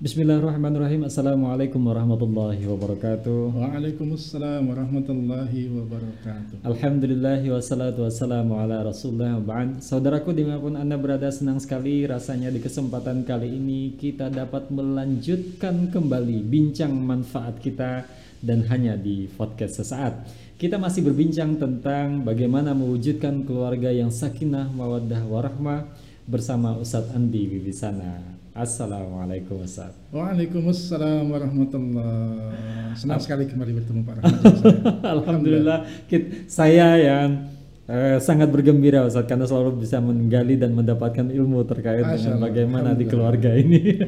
Bismillahirrahmanirrahim. Assalamualaikum warahmatullahi wabarakatuh. Waalaikumsalam warahmatullahi wabarakatuh. Alhamdulillah wassalatu wassalamu ala rasulullah ba'd. Saudaraku di mana pun anda berada senang sekali rasanya di kesempatan kali ini kita dapat melanjutkan kembali bincang manfaat kita dan hanya di podcast sesaat. Kita masih berbincang tentang bagaimana mewujudkan keluarga yang sakinah, mawaddah, warahmah bersama Ustadz Andi Wibisana. Assalamualaikum Ustaz. Waalaikumsalam warahmatullahi Senang sekali kembali bertemu Pak Rahmat. Alhamdulillah saya yang eh, sangat bergembira Ustaz karena selalu bisa menggali dan mendapatkan ilmu terkait dengan bagaimana di keluarga ini.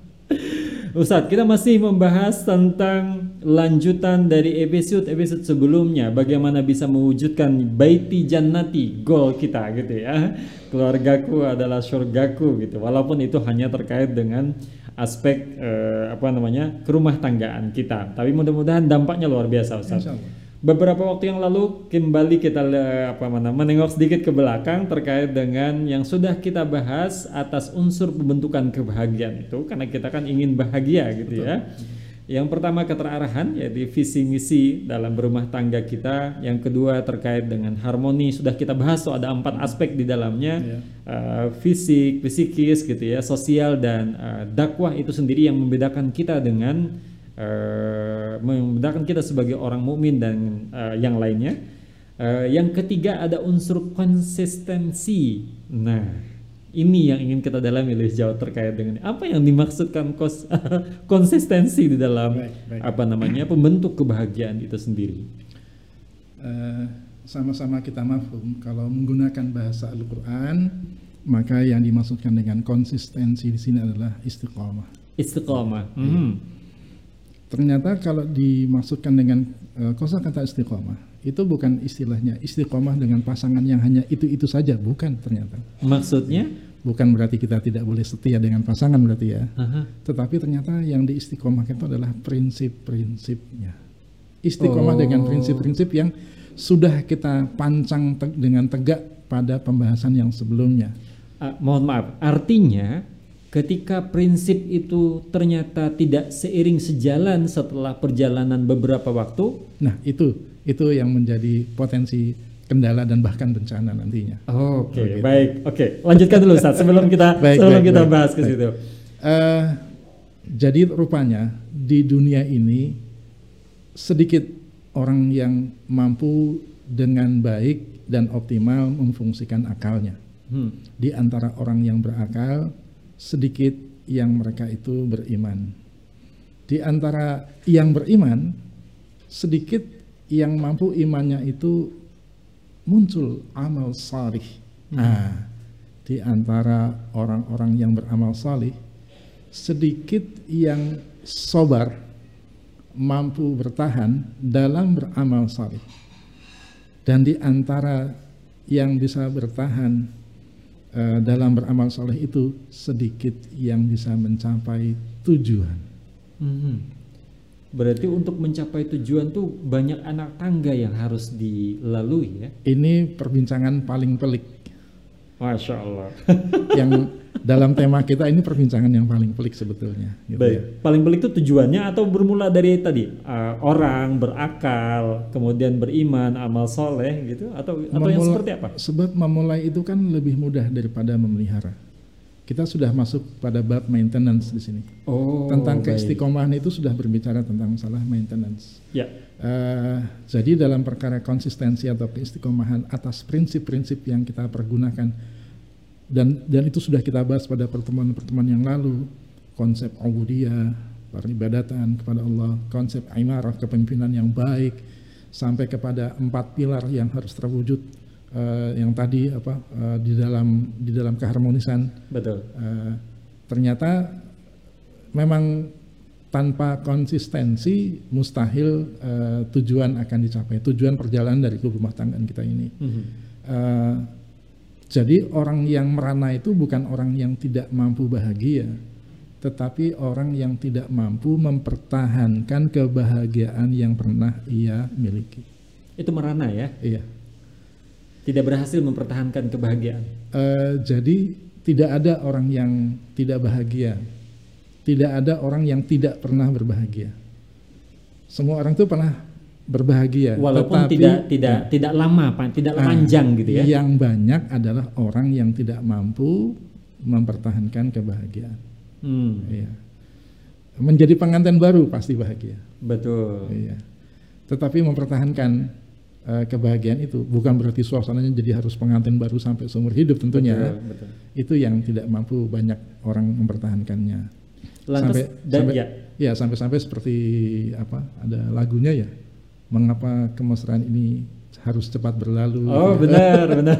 Ustadz, kita masih membahas tentang lanjutan dari episode-episode sebelumnya, bagaimana bisa mewujudkan baiti jannati, goal kita gitu ya. Keluargaku adalah surgaku gitu. Walaupun itu hanya terkait dengan aspek eh, apa namanya? kerumah tanggaan kita. Tapi mudah-mudahan dampaknya luar biasa Ustadz. Beberapa waktu yang lalu kembali kita apa mana menengok sedikit ke belakang terkait dengan yang sudah kita bahas atas unsur pembentukan kebahagiaan itu karena kita kan ingin bahagia gitu ya. Betul. ya. Yang pertama keterarahan yaitu visi misi dalam berumah tangga kita. Yang kedua terkait dengan harmoni sudah kita bahas so ada empat aspek di dalamnya yeah. uh, fisik, psikis gitu ya, sosial dan uh, dakwah itu sendiri yang membedakan kita dengan uh, membedakan kita sebagai orang mukmin dan uh, yang lainnya. Uh, yang ketiga ada unsur konsistensi. Nah, ini yang ingin kita dalami lebih jauh terkait dengan apa yang dimaksudkan kos, konsistensi di dalam baik, baik. apa namanya pembentuk kebahagiaan itu sendiri. sama-sama uh, kita mafhum kalau menggunakan bahasa Al-Qur'an maka yang dimaksudkan dengan konsistensi di sini adalah istiqomah. Istiqomah. Hmm. Ternyata kalau dimaksudkan dengan uh, kosakata istiqomah itu bukan istilahnya istiqomah dengan pasangan yang hanya itu-itu saja, bukan ternyata. Maksudnya? Bukan berarti kita tidak boleh setia dengan pasangan berarti ya. Aha. Tetapi ternyata yang diistiqomah itu adalah prinsip-prinsipnya. Istiqomah oh. dengan prinsip-prinsip yang sudah kita pancang te dengan tegak pada pembahasan yang sebelumnya. Uh, mohon maaf, artinya ketika prinsip itu ternyata tidak seiring sejalan setelah perjalanan beberapa waktu. Nah, itu itu yang menjadi potensi kendala dan bahkan bencana nantinya. Oh, Oke, okay. baik. Oke, okay. lanjutkan dulu Ustaz sebelum kita baik, sebelum baik, kita baik, bahas ke situ. Uh, jadi rupanya di dunia ini sedikit orang yang mampu dengan baik dan optimal memfungsikan akalnya. Hmm. Di antara orang yang berakal sedikit yang mereka itu beriman. Di antara yang beriman, sedikit yang mampu imannya itu muncul amal salih. Hmm. Nah, di antara orang-orang yang beramal salih, sedikit yang sobar, mampu bertahan dalam beramal salih. Dan di antara yang bisa bertahan uh, dalam beramal soleh itu sedikit yang bisa mencapai tujuan. Hmm. Berarti untuk mencapai tujuan tuh banyak anak tangga yang harus dilalui ya? Ini perbincangan paling pelik. Masya Allah. yang dalam tema kita ini perbincangan yang paling pelik sebetulnya. Gitu Baik, ya. paling pelik itu tujuannya atau bermula dari tadi uh, orang berakal, kemudian beriman, amal soleh gitu, atau atau yang seperti apa? Sebab memulai itu kan lebih mudah daripada memelihara. Kita sudah masuk pada bab maintenance di sini. Oh, tentang keistiqomahan itu sudah berbicara tentang masalah maintenance. Ya. Uh, jadi dalam perkara konsistensi atau keistiqomahan atas prinsip-prinsip yang kita pergunakan dan dan itu sudah kita bahas pada pertemuan-pertemuan yang lalu konsep ubudiyah peribadatan kepada Allah konsep imarah kepemimpinan yang baik sampai kepada empat pilar yang harus terwujud uh, yang tadi apa uh, di dalam di dalam keharmonisan betul uh, ternyata memang tanpa konsistensi mustahil uh, tujuan akan dicapai tujuan perjalanan dari rumah tangga kita ini mm -hmm. uh, jadi orang yang merana itu bukan orang yang tidak mampu bahagia, tetapi orang yang tidak mampu mempertahankan kebahagiaan yang pernah ia miliki. Itu merana ya? Iya. Tidak berhasil mempertahankan kebahagiaan. Uh, jadi tidak ada orang yang tidak bahagia. tidak ada orang yang tidak pernah berbahagia. Semua orang itu pernah berbahagia, Walaupun tetapi tidak tidak tidak lama, tidak Ah, panjang gitu ya. Yang banyak adalah orang yang tidak mampu mempertahankan kebahagiaan. Hmm, Iya. Menjadi pengantin baru pasti bahagia. betul. Iya. Tetapi mempertahankan eh, kebahagiaan itu bukan berarti suasananya jadi harus pengantin baru sampai seumur hidup tentunya. Betul, betul. Itu yang tidak mampu banyak orang mempertahankannya. Lantas sampai dan sampai ya, ya sampai-sampai seperti apa ada lagunya ya. Mengapa kemesraan ini harus cepat berlalu? Oh gitu ya. benar benar.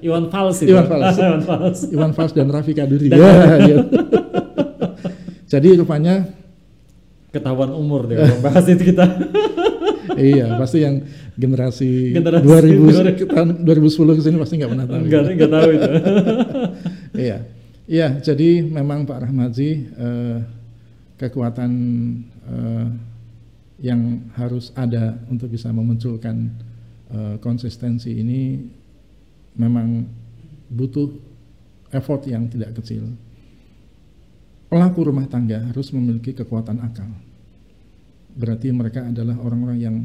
Iwan Fals itu. Iwan Fals. Iwan Fals. Iwan Fals dan Raffi Kaduri. Ya, iya. Jadi rupanya Ketahuan umur deh kalau bahas itu kita. Iya pasti yang generasi, Generasi 2000 ke tahun 2010 ke sini pasti nggak pernah tahu. Enggak enggak tahu itu. Iya, iya. Jadi memang Pak Rahmaji eh, kekuatan eh, yang harus ada untuk bisa memunculkan eh, konsistensi ini memang butuh effort yang tidak kecil. Pelaku rumah tangga harus memiliki kekuatan akal. Berarti mereka adalah orang-orang yang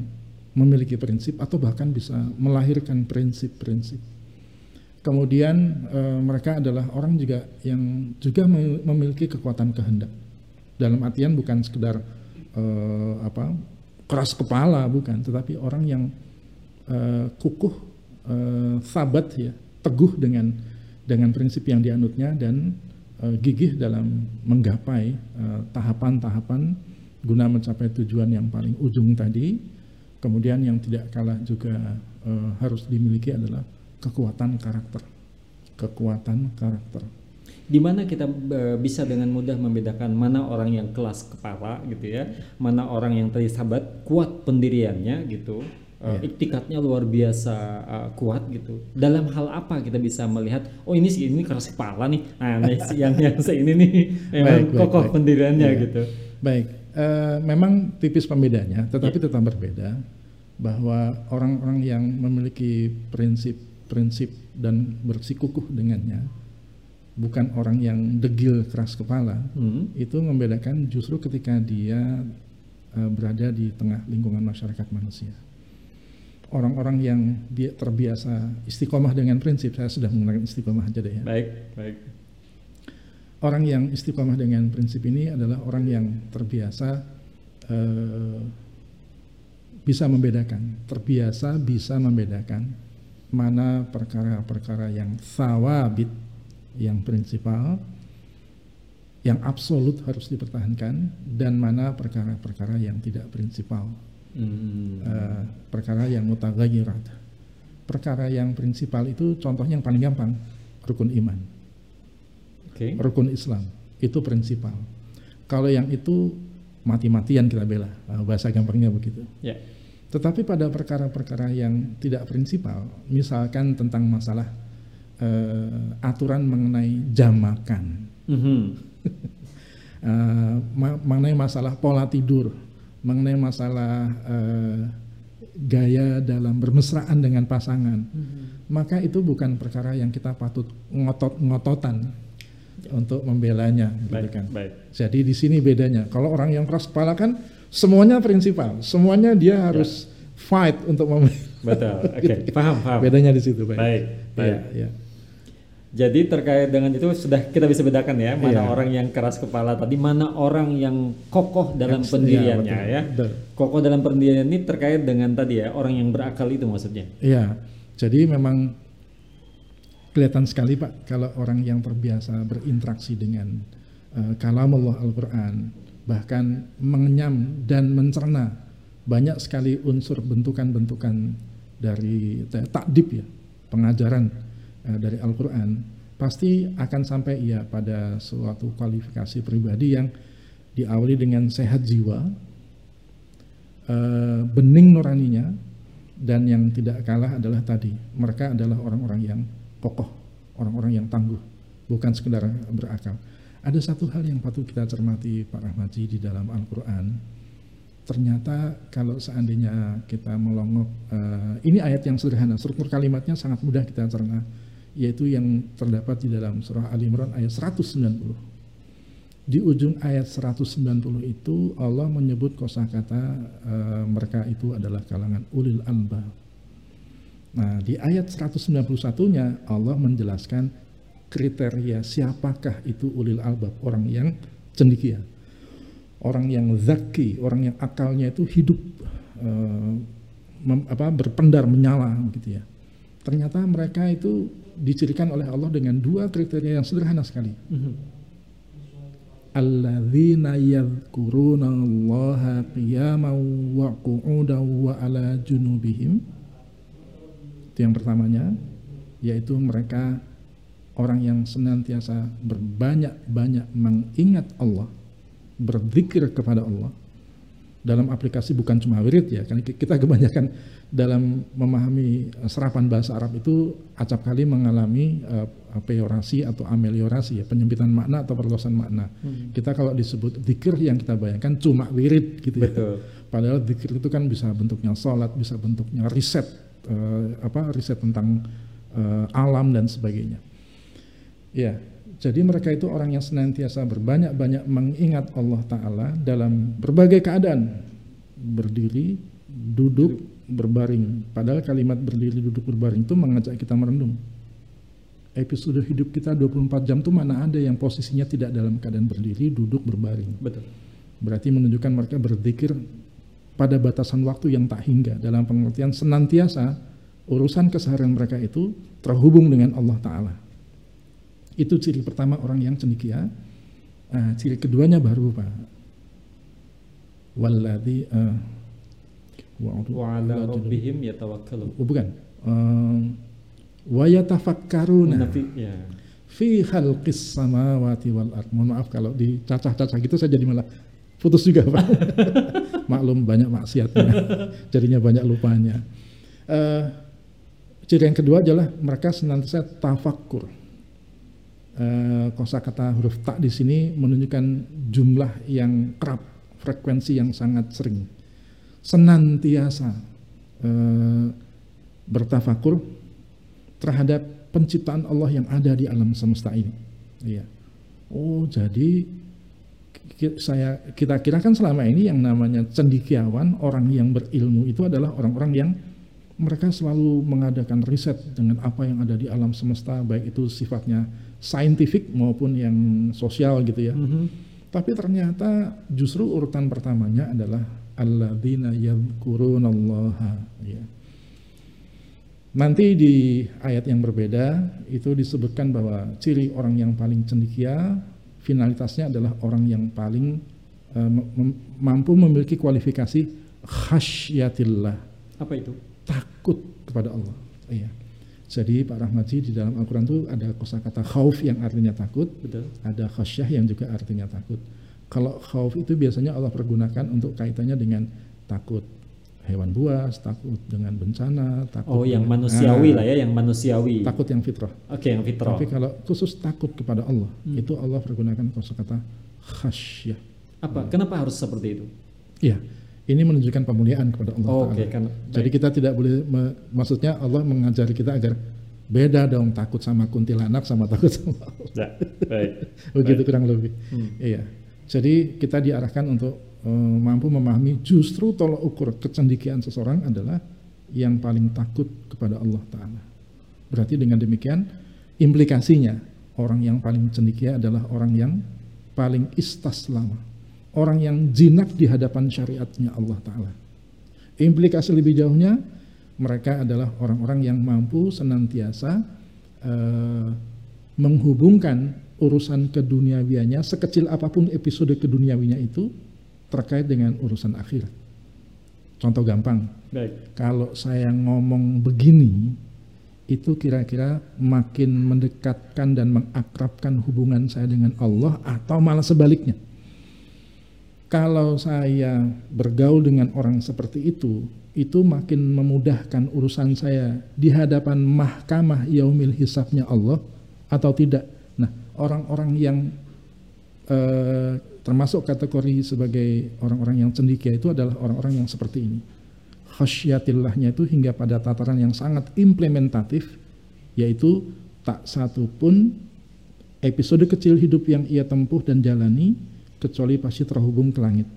memiliki prinsip atau bahkan bisa melahirkan prinsip-prinsip. Kemudian eh, mereka adalah orang juga yang juga me- memiliki kekuatan kehendak. Dalam artian bukan sekedar eh, apa keras kepala bukan, tetapi orang yang eh, kukuh, eh, sabat ya, teguh dengan dengan prinsip yang dianutnya dan eh, gigih dalam menggapai tahapan-tahapan guna mencapai tujuan yang paling ujung tadi. Kemudian yang tidak kalah juga eh, harus dimiliki adalah kekuatan karakter. Kekuatan karakter. Di mana kita eh, bisa dengan mudah membedakan mana orang yang kelas kepala gitu ya, mana orang yang tadi sahabat kuat pendiriannya gitu, eh, iktikatnya luar biasa eh, kuat gitu. Dalam hal apa kita bisa melihat, oh ini sih ini keras kepala nih, nah si- yang yang se- ini nih memang Baik, baik, kokoh baik. pendiriannya Iya. gitu. Baik, eh, memang tipis pembedanya, tetapi tetap berbeda bahwa orang-orang yang memiliki prinsip-prinsip dan bersikukuh dengannya, bukan orang yang degil keras kepala, Hmm. itu membedakan justru ketika dia eh, berada di tengah lingkungan masyarakat manusia. Orang-orang yang dia terbiasa istiqomah dengan prinsip, saya sudah menggunakan istiqomah aja deh ya. Baik, baik. Orang yang istiqomah dengan prinsip ini adalah orang yang terbiasa eh, bisa membedakan, terbiasa bisa membedakan mana perkara-perkara yang sawabit, yang prinsipal, yang absolut harus dipertahankan, dan mana perkara-perkara yang tidak prinsipal, Hmm. eh, perkara yang mutaghayirat. Perkara yang prinsipal itu contohnya yang paling gampang, rukun iman Oke. rukun Islam itu prinsipal. Kalau yang itu mati-matian kita bela, Nah, bahasa gampangnya begitu. Ya. Tetapi pada perkara-perkara yang tidak prinsipal, misalkan tentang masalah eh, aturan mengenai jam makan, Mhm. eh, ma- mengenai masalah pola tidur, mengenai masalah eh, gaya dalam bermesraan dengan pasangan, maka itu bukan perkara yang kita patut ngotot-ngototan untuk membelanya, gitu Baik, kan. baik. Jadi di sini bedanya. Kalau orang yang keras kepala kan semuanya prinsipal, semuanya dia harus fight untuk mem- Betul. Oke, paham, paham. bedanya di situ, baik. Baik, baik. Iya, iya. Jadi terkait dengan itu sudah kita bisa bedakan ya mana Iya. orang yang keras kepala tadi, mana orang yang kokoh dalam pendiriannya iya, ya. betul, betul. Kokoh dalam pendirian ini terkait dengan tadi ya orang yang berakal itu maksudnya. Iya. Jadi memang kelihatan sekali Pak kalau orang yang terbiasa berinteraksi dengan uh, kalam Allah Al-Qur'an bahkan mengenyam dan mencerna banyak sekali unsur bentukan-bentukan dari ta- takdib ya, pengajaran uh, dari Al-Qur'an pasti akan sampai ia pada suatu kualifikasi pribadi yang diawali dengan sehat jiwa, eh, bening nuraninya dan yang tidak kalah adalah tadi mereka adalah orang-orang yang kokoh, orang-orang yang tangguh, bukan sekedar berakal. Ada satu hal yang patut kita cermati Pak Rahmaji di dalam Al-Quran. Ternyata kalau seandainya kita melongok, eh, ini ayat yang sederhana, struktur kalimatnya sangat mudah kita cerna, yaitu yang terdapat di dalam surah Al Imran ayat 190. di ujung ayat 190 itu Allah menyebut kosakata uh, mereka itu adalah kalangan ulil albab. Nah, di ayat 191-nya Allah menjelaskan kriteria siapakah itu ulil albab, orang yang cendikia. Orang yang zaki, orang yang akalnya itu hidup mem, apa berpendar menyala gitu ya. Ternyata mereka itu dicirikan oleh Allah dengan dua kriteria yang sederhana sekali. -hmm alladzina yadhkuruna Allah qiyaman wa qu'udan wa ala junubihim itu yang pertamanya yaitu mereka orang yang senantiasa berbanyak-banyak mengingat Allah berzikir kepada Allah dalam aplikasi bukan cuma wirid ya karena kita kebanyakan dalam memahami eh, serapan bahasa Arab itu acap kali mengalami uh, peorasi atau ameliorasi ya penyempitan makna atau perluasan makna. Hmm. Kita kalau disebut zikir yang kita bayangkan cuma wirid gitu ya. Betul. Padahal zikir itu kan bisa bentuknya sholat, bisa bentuknya riset uh, apa riset tentang uh, alam dan sebagainya. Ya, jadi mereka itu orang yang senantiasa berbanyak-banyak mengingat Allah Ta'ala dalam berbagai keadaan. Berdiri, duduk, berbaring. Padahal kalimat berdiri, duduk, berbaring itu mengajak kita merenung. Episode hidup kita 24 jam itu mana ada yang posisinya tidak dalam keadaan berdiri, duduk, berbaring. Betul. Berarti menunjukkan mereka berzikir pada batasan waktu yang tak hingga. Dalam pengertian senantiasa urusan keseharian mereka itu terhubung dengan Allah Ta'ala itu ciri pertama orang yang cendekia. Uh, ciri keduanya baru Pak. Walladhi uh, wa ala rabbihim yatawakkalun. Oh, bukan. Wa yatafakkaruna ya. fi khalqis samawati wal ard. Mohon maaf kalau dicacah-cacah gitu saya jadi malah putus juga Pak. Maklum banyak maksiatnya. Jadinya banyak lupanya. Uh, ciri yang kedua adalah mereka senantiasa tafakkur uh, kosakata huruf tak di sini menunjukkan jumlah yang kerap, frekuensi yang sangat sering. Senantiasa uh, bertafakur terhadap penciptaan Allah yang ada di alam semesta ini. Iya. Oh, jadi saya kita kira kan selama ini yang namanya cendikiawan, orang yang berilmu itu adalah orang-orang yang mereka selalu mengadakan riset dengan apa yang ada di alam semesta, baik itu sifatnya saintifik maupun yang sosial gitu ya. Mm -hmm. Tapi ternyata justru urutan pertamanya adalah alladzina yadhkurunallaha ya. Nanti di ayat yang berbeda itu disebutkan bahwa ciri orang yang paling cendikia finalitasnya adalah orang yang paling uh, mampu memiliki kualifikasi khasyatillah. Apa itu? Takut kepada Allah. Iya. Jadi Pak Rahmaji di dalam Al-Quran itu ada kosakata khauf yang artinya takut, Betul. ada khasyah yang juga artinya takut. Kalau khauf itu biasanya Allah pergunakan untuk kaitannya dengan takut hewan buas, takut dengan bencana, takut Oh, yang dengan, manusiawi ah, lah ya, yang manusiawi. Takut yang fitrah. Oke, okay, yang fitrah. Tapi kalau khusus takut kepada Allah, hmm. itu Allah pergunakan kosakata khasyah. Apa? Kenapa harus seperti itu? Iya ini menunjukkan pemuliaan kepada Allah oh, Oke, okay, kan. Jadi kita tidak boleh me, maksudnya Allah mengajari kita agar beda dong takut sama kuntilanak sama takut sama Allah. Ya, baik. Begitu baik. kurang lebih. Hmm. Iya. Jadi kita diarahkan untuk um, mampu memahami justru tolak ukur kecendikian seseorang adalah yang paling takut kepada Allah Taala. Berarti dengan demikian implikasinya orang yang paling cendikia adalah orang yang paling istaslama orang yang jinak di hadapan syariatnya Allah Ta'ala. Implikasi lebih jauhnya, mereka adalah orang-orang yang mampu senantiasa uh, menghubungkan urusan keduniawiannya sekecil apa pun episode keduniawinya itu terkait dengan urusan akhirat. Contoh gampang, Baik. kalau saya ngomong begini, itu kira-kira makin mendekatkan dan mengakrabkan hubungan saya dengan Allah atau malah sebaliknya kalau saya bergaul dengan orang seperti itu, itu makin memudahkan urusan saya di hadapan mahkamah yaumil hisabnya Allah atau tidak. Nah, orang-orang yang eh, termasuk kategori sebagai orang-orang yang cendikia itu adalah orang-orang yang seperti ini. Khasyiatillahnya itu hingga pada tataran yang sangat implementatif, yaitu tak satu pun episode kecil hidup yang ia tempuh dan jalani kecuali pasti terhubung ke langit.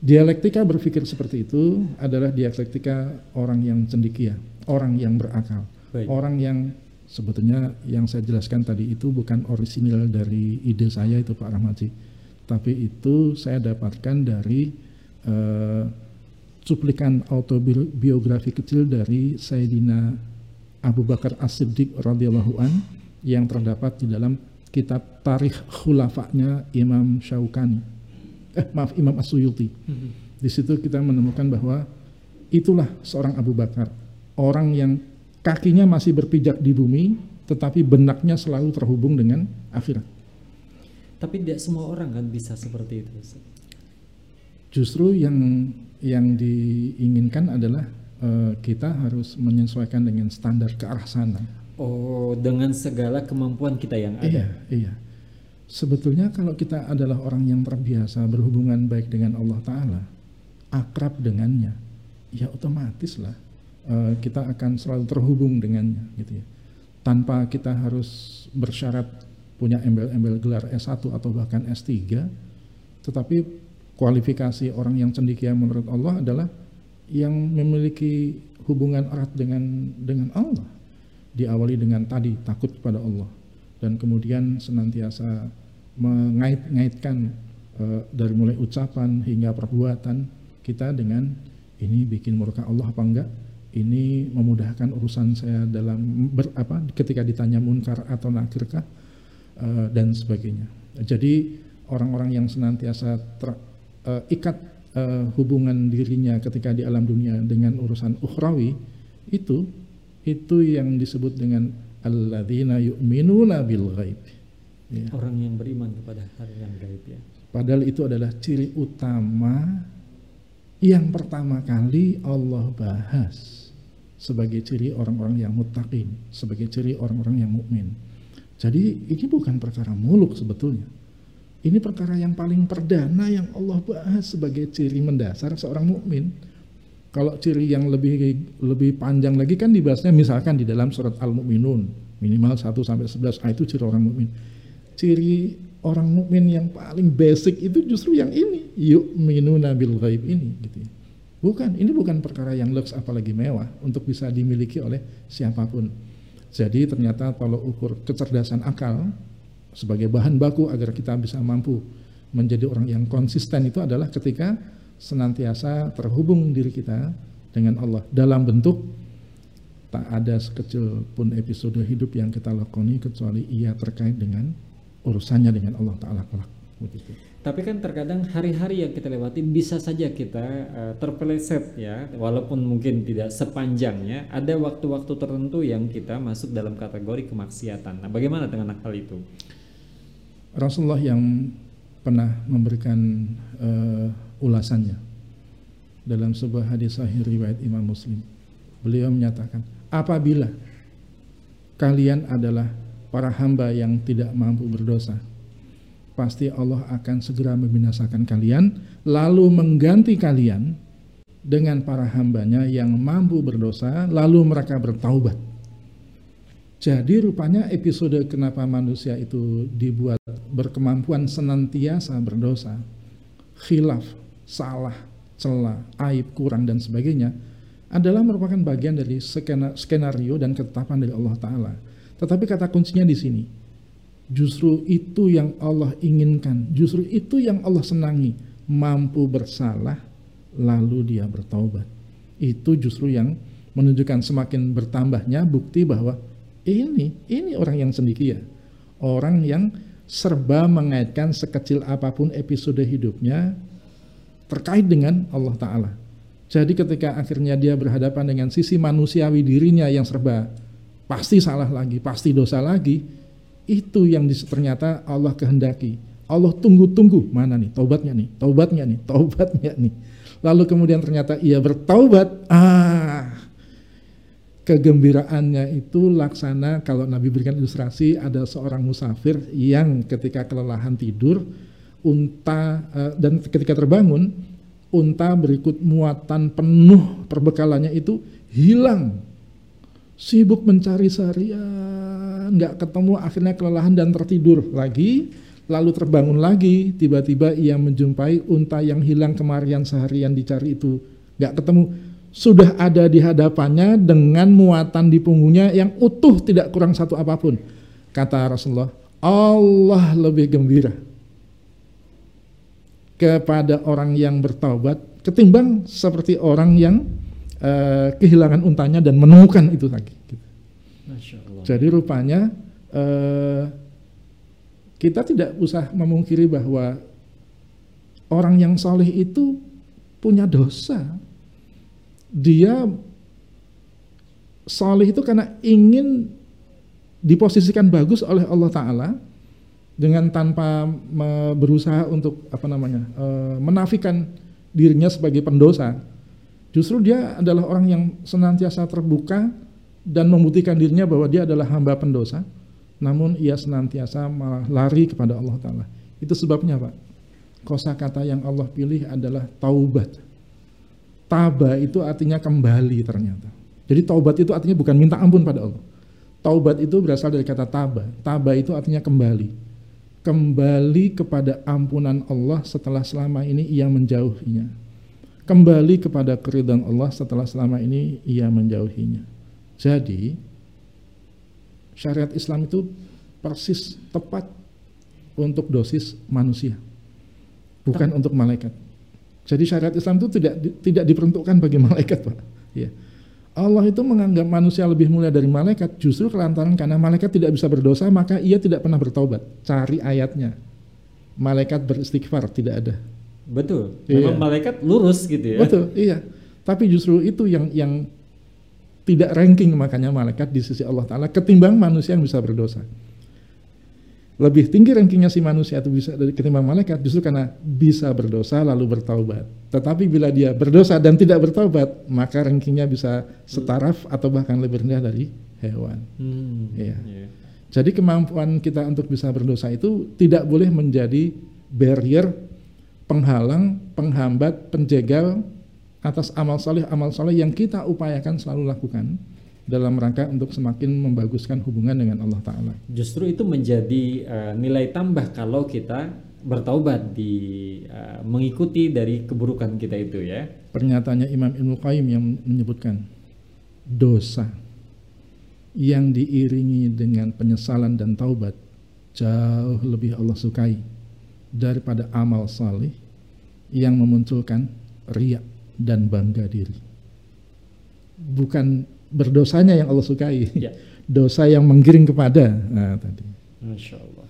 Dialektika berpikir seperti itu adalah dialektika orang yang cendikia, orang yang berakal, Baik. orang yang sebetulnya yang saya jelaskan tadi itu bukan orisinil dari ide saya itu Pak Rahmati, tapi itu saya dapatkan dari eh, cuplikan autobiografi kecil dari Sayyidina Abu Bakar As-Siddiq radhiyallahu an yang terdapat di dalam kitab Tarikh Khulafa'nya Imam Syaukani. Eh, maaf Imam As-Suyuti. Di situ kita menemukan bahwa itulah seorang Abu Bakar, orang yang kakinya masih berpijak di bumi, tetapi benaknya selalu terhubung dengan akhirat. Tapi tidak semua orang kan bisa seperti itu. Justru yang yang diinginkan adalah eh, kita harus menyesuaikan dengan standar ke arah sana. Oh, dengan segala kemampuan kita yang ada. Iya, iya. Sebetulnya kalau kita adalah orang yang terbiasa berhubungan baik dengan Allah Ta'ala, akrab dengannya, ya otomatis lah eh, kita akan selalu terhubung dengannya gitu ya. Tanpa kita harus bersyarat punya embel-embel gelar S1 atau bahkan S3, tetapi kualifikasi orang yang cendikia menurut Allah adalah yang memiliki hubungan erat dengan dengan Allah. Diawali dengan tadi takut kepada Allah dan kemudian senantiasa mengait-ngaitkan eh, dari mulai ucapan hingga perbuatan kita dengan ini bikin murka Allah apa enggak ini memudahkan urusan saya dalam ber, apa ketika ditanya munkar atau nakirkah eh, dan sebagainya jadi orang-orang yang senantiasa ter, eh, ikat eh, hubungan dirinya ketika di alam dunia dengan urusan ukhrawi itu itu yang disebut dengan alladzina yu'minuna bil ghaib. Ya. Orang yang beriman kepada hal yang gaib ya. Padahal itu adalah ciri utama yang pertama kali Allah bahas sebagai ciri orang-orang yang muttaqin, sebagai ciri orang-orang yang mukmin. Jadi ini bukan perkara muluk sebetulnya. Ini perkara yang paling perdana yang Allah bahas sebagai ciri mendasar seorang mukmin. Kalau ciri yang lebih lebih panjang lagi kan dibahasnya misalkan di dalam surat Al-Mu'minun minimal 1 sampai 11 ah, itu ciri orang mukmin. Ciri orang mukmin yang paling basic itu justru yang ini, yu'minuna bil ghaib ini gitu ya. Bukan, ini bukan perkara yang lux apalagi mewah untuk bisa dimiliki oleh siapa pun. Jadi ternyata kalau ukur kecerdasan akal sebagai bahan baku agar kita bisa mampu menjadi orang yang konsisten itu adalah ketika senantiasa terhubung diri kita dengan Allah dalam bentuk tak ada sekecil pun episode hidup yang kita lakoni kecuali ia terkait dengan urusannya dengan Allah Ta'ala kelak. Begitu. Tapi kan terkadang hari-hari yang kita lewati bisa saja kita uh, terpeleset ya, walaupun mungkin tidak sepanjangnya, ada waktu-waktu tertentu yang kita masuk dalam kategori kemaksiatan. Nah, bagaimana dengan hal itu? Rasulullah yang pernah memberikan uh, ulasannya dalam sebuah hadis sahih riwayat Imam Muslim. Beliau menyatakan, apabila kalian adalah para hamba yang tidak mampu berdosa, pasti Allah akan segera membinasakan kalian, lalu mengganti kalian dengan para hambanya yang mampu berdosa, lalu mereka bertaubat. Jadi rupanya episode kenapa manusia itu dibuat berkemampuan senantiasa berdosa, khilaf, salah, celah, aib, kurang dan sebagainya adalah merupakan bagian dari skenario dan ketetapan dari Allah Ta'ala. Tetapi kata kuncinya di sini, justru itu yang Allah inginkan, justru itu yang Allah senangi, mampu bersalah, lalu dia bertaubat. Itu justru yang menunjukkan semakin bertambahnya bukti bahwa ini, ini orang yang cendekia, orang yang serba mengaitkan sekecil apa pun episode hidupnya terkait dengan Allah Ta'ala. Jadi ketika akhirnya dia berhadapan dengan sisi manusiawi dirinya yang serba pasti salah lagi, pasti dosa lagi, itu yang ternyata Allah kehendaki. Allah tunggu-tunggu, mana nih? Taubatnya nih, taubatnya nih, taubatnya nih. Lalu kemudian ternyata ia bertaubat, ah. Kegembiraannya itu laksana kalau Nabi berikan ilustrasi ada seorang musafir yang ketika kelelahan tidur unta uh, dan ketika terbangun unta berikut muatan penuh perbekalannya itu hilang sibuk mencari seharian, nggak ketemu, akhirnya kelelahan dan tertidur lagi, lalu terbangun lagi, tiba-tiba ia menjumpai unta yang hilang kemarin seharian dicari itu, nggak ketemu, sudah ada di hadapannya dengan muatan di punggungnya yang utuh tidak kurang satu apa pun. Kata Rasulullah, Allah lebih gembira kepada orang yang bertaubat ketimbang seperti orang yang uh, kehilangan untanya dan menemukan itu lagi. Gitu. Jadi rupanya uh, kita tidak usah memungkiri bahwa orang yang soleh itu punya dosa. Dia soleh itu karena ingin diposisikan bagus oleh Allah Taala dengan tanpa berusaha untuk apa namanya uh, menafikan dirinya sebagai pendosa. Justru dia adalah orang yang senantiasa terbuka dan membuktikan dirinya bahwa dia adalah hamba pendosa, namun ia senantiasa malah lari kepada Allah Taala. Itu sebabnya pak. Kosa kata yang Allah pilih adalah taubat. Taba itu artinya kembali ternyata. Jadi taubat itu artinya bukan minta ampun pada Allah. Taubat itu berasal dari kata taba. Taba itu artinya kembali kembali kepada ampunan Allah setelah selama ini ia menjauhinya. Kembali kepada keridhaan Allah setelah selama ini ia menjauhinya. Jadi syariat Islam itu persis tepat untuk dosis manusia, bukan untuk malaikat. Jadi syariat Islam itu tidak tidak diperuntukkan bagi malaikat, Pak. Ya. Allah itu menganggap manusia lebih mulia dari malaikat justru kelantaran karena malaikat tidak bisa berdosa maka ia tidak pernah bertobat. Cari ayatnya. Malaikat beristighfar tidak ada. Betul. Memang iya. malaikat lurus gitu ya. Betul, iya. Tapi justru itu yang yang tidak ranking makanya malaikat di sisi Allah taala ketimbang manusia yang bisa berdosa lebih tinggi rankingnya si manusia itu bisa ketimbang malaikat justru karena bisa berdosa lalu bertaubat. Tetapi bila dia berdosa dan tidak bertaubat, maka rankingnya bisa setaraf atau bahkan lebih rendah dari hewan. Hmm, ya. Yeah. Jadi kemampuan kita untuk bisa berdosa itu tidak boleh menjadi barrier, penghalang, penghambat, penjegal atas amal soleh amal soleh yang kita upayakan selalu lakukan dalam rangka untuk semakin membaguskan hubungan dengan Allah Ta'ala. Justru itu menjadi uh, nilai tambah kalau kita bertaubat di uh, mengikuti dari keburukan kita itu ya. Pernyataannya Imam Ibnu Qayyim yang menyebutkan dosa yang diiringi dengan penyesalan dan taubat jauh lebih Allah sukai daripada amal salih yang memunculkan riak dan bangga diri. Bukan berdosanya yang Allah sukai. Ya. Dosa yang menggiring kepada. Nah, tadi. Masya Allah.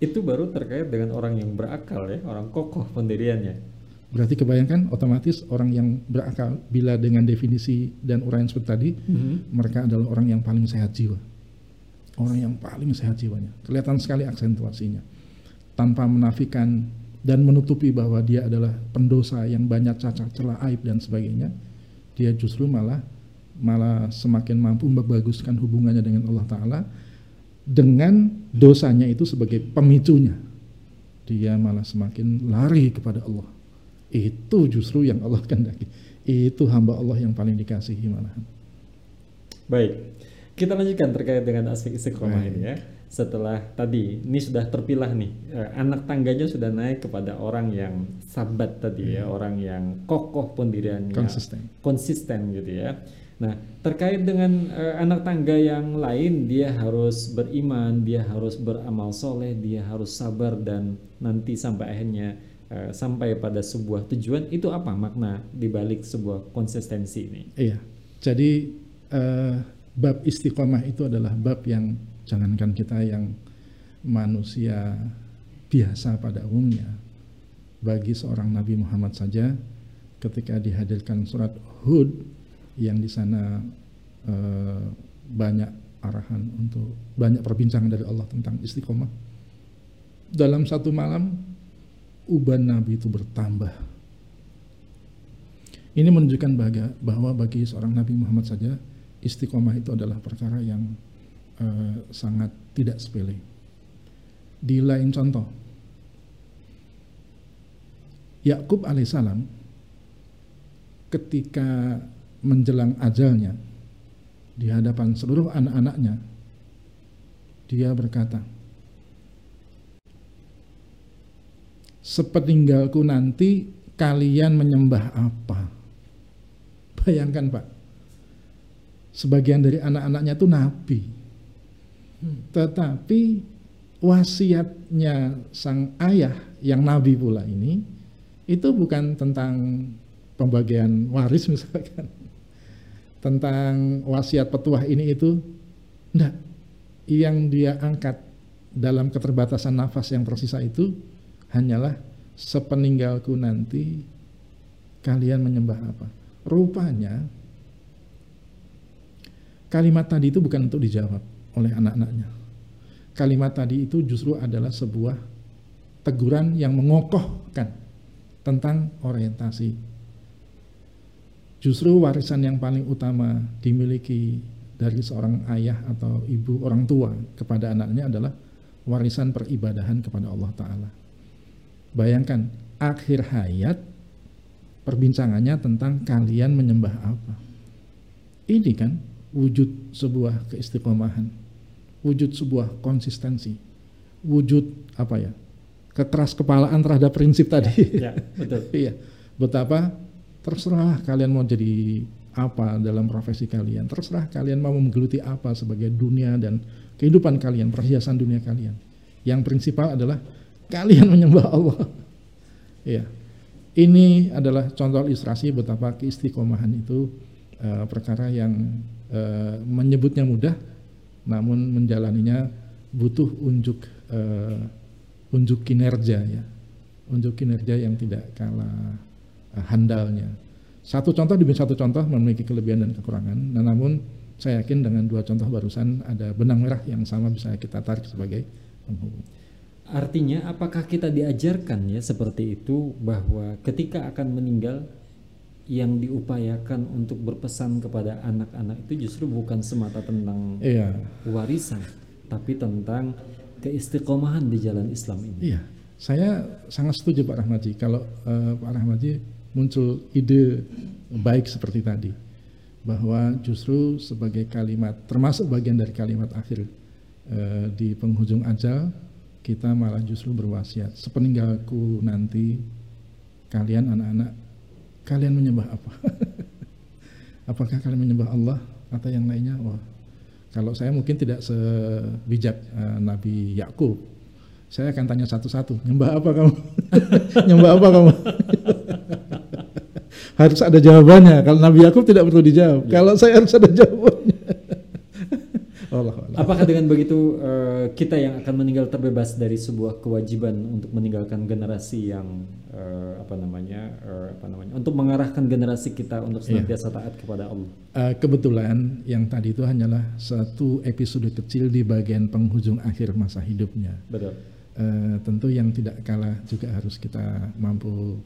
Itu baru terkait dengan orang yang berakal ya, orang kokoh pendiriannya. Berarti kebayangkan otomatis orang yang berakal bila dengan definisi dan uraian seperti tadi, mm -hmm. mereka adalah orang yang paling sehat jiwa. Orang yang paling sehat jiwanya. Kelihatan sekali aksentuasinya. Tanpa menafikan dan menutupi bahwa dia adalah pendosa yang banyak cacat, celah, aib dan sebagainya, dia justru malah malah semakin mampu membaguskan hubungannya dengan Allah Ta'ala dengan dosanya itu sebagai pemicunya. Dia malah semakin lari kepada Allah. Itu justru yang Allah kehendaki. Itu hamba Allah yang paling dikasihi malahan. Baik kita lanjutkan terkait dengan aspek istiqomah ini ya setelah tadi ini sudah terpilah nih eh, anak tangganya sudah naik kepada orang yang sabat tadi ya hmm. orang yang kokoh pendiriannya konsisten konsisten gitu ya Nah, terkait dengan uh, anak tangga yang lain, dia harus beriman, dia harus beramal soleh, dia harus sabar dan nanti sampai akhirnya uh, sampai pada sebuah tujuan. Itu apa makna dibalik sebuah konsistensi ini? Iya, jadi uh, bab istiqomah itu adalah bab yang jangankan kita yang manusia biasa pada umumnya, bagi seorang Nabi Muhammad saja, ketika dihadirkan surat Hud yang di sana uh, banyak arahan untuk banyak perbincangan dari Allah tentang istiqomah. Dalam satu malam uban Nabi itu bertambah. Ini menunjukkan bahwa bagi seorang Nabi Muhammad saja istiqomah itu adalah perkara yang uh, sangat tidak sepele. Di lain contoh, Yakub alaihissalam ketika menjelang ajalnya di hadapan seluruh anak-anaknya, dia berkata, "Sepeninggalku nanti kalian menyembah apa?" Bayangkan, Pak. Sebagian dari anak-anaknya itu nabi. Tetapi wasiatnya sang ayah yang nabi pula ini itu bukan tentang pembagian waris misalkan. Tentang wasiat petuah ini itu enggak yang dia angkat dalam keterbatasan nafas yang tersisa itu hanyalah sepeninggalku nanti kalian menyembah apa. Rupanya kalimat tadi itu bukan untuk dijawab oleh anak-anaknya kalimat tadi itu justru adalah sebuah teguran yang mengokohkan tentang orientasi. Justru warisan yang paling utama dimiliki dari seorang ayah atau ibu orang tua kepada anaknya adalah warisan peribadahan kepada Allah Ta'ala. Bayangkan, akhir hayat perbincangannya tentang kalian menyembah apa. Ini kan wujud sebuah keistiqomahan wujud sebuah konsistensi, wujud apa ya, kekeras kepalaan terhadap prinsip tadi. Ya, betul. iya, betapa terserah kalian mau jadi apa dalam profesi kalian, terserah kalian mau menggeluti apa sebagai dunia dan kehidupan kalian, perhiasan dunia kalian. Yang prinsipal adalah kalian menyembah Allah. Iya. Ini adalah contoh ilustrasi betapa keistiqomahan itu uh, perkara yang uh, menyebutnya mudah namun menjalaninya butuh unjuk uh, unjuk kinerja ya. Unjuk kinerja yang tidak kalah uh, handalnya. Satu contoh demi satu contoh memiliki kelebihan dan kekurangan. Nah, namun saya yakin dengan dua contoh barusan ada benang merah yang sama bisa kita tarik sebagai penghubung. Artinya apakah kita diajarkan ya seperti itu bahwa ketika akan meninggal yang diupayakan untuk berpesan kepada anak-anak itu justru bukan semata tentang iya. warisan, tapi tentang keistiqomahan di jalan Islam ini. Iya, saya sangat setuju Pak Rahmaji kalau uh, Pak Rahmaji muncul ide baik seperti tadi bahwa justru sebagai kalimat termasuk bagian dari kalimat akhir uh, di penghujung ajal kita malah justru berwasiat sepeninggalku nanti kalian anak-anak kalian menyembah apa? Apakah kalian menyembah Allah atau yang lainnya? Wah, kalau saya mungkin tidak sebijak uh, Nabi Yakub. Saya akan tanya satu-satu, nyembah apa kamu? nyembah apa kamu? harus ada jawabannya. Kalau Nabi Yakub tidak perlu dijawab. Ya. Kalau saya harus ada jawabannya. Allah. Apakah dengan begitu uh, kita yang akan meninggal terbebas dari sebuah kewajiban untuk meninggalkan generasi yang uh, apa namanya uh, apa namanya untuk mengarahkan generasi kita untuk iya. senantiasa taat kepada Allah. Uh, kebetulan yang tadi itu hanyalah satu episode kecil di bagian penghujung akhir masa hidupnya. Betul. Uh, tentu yang tidak kalah juga harus kita mampu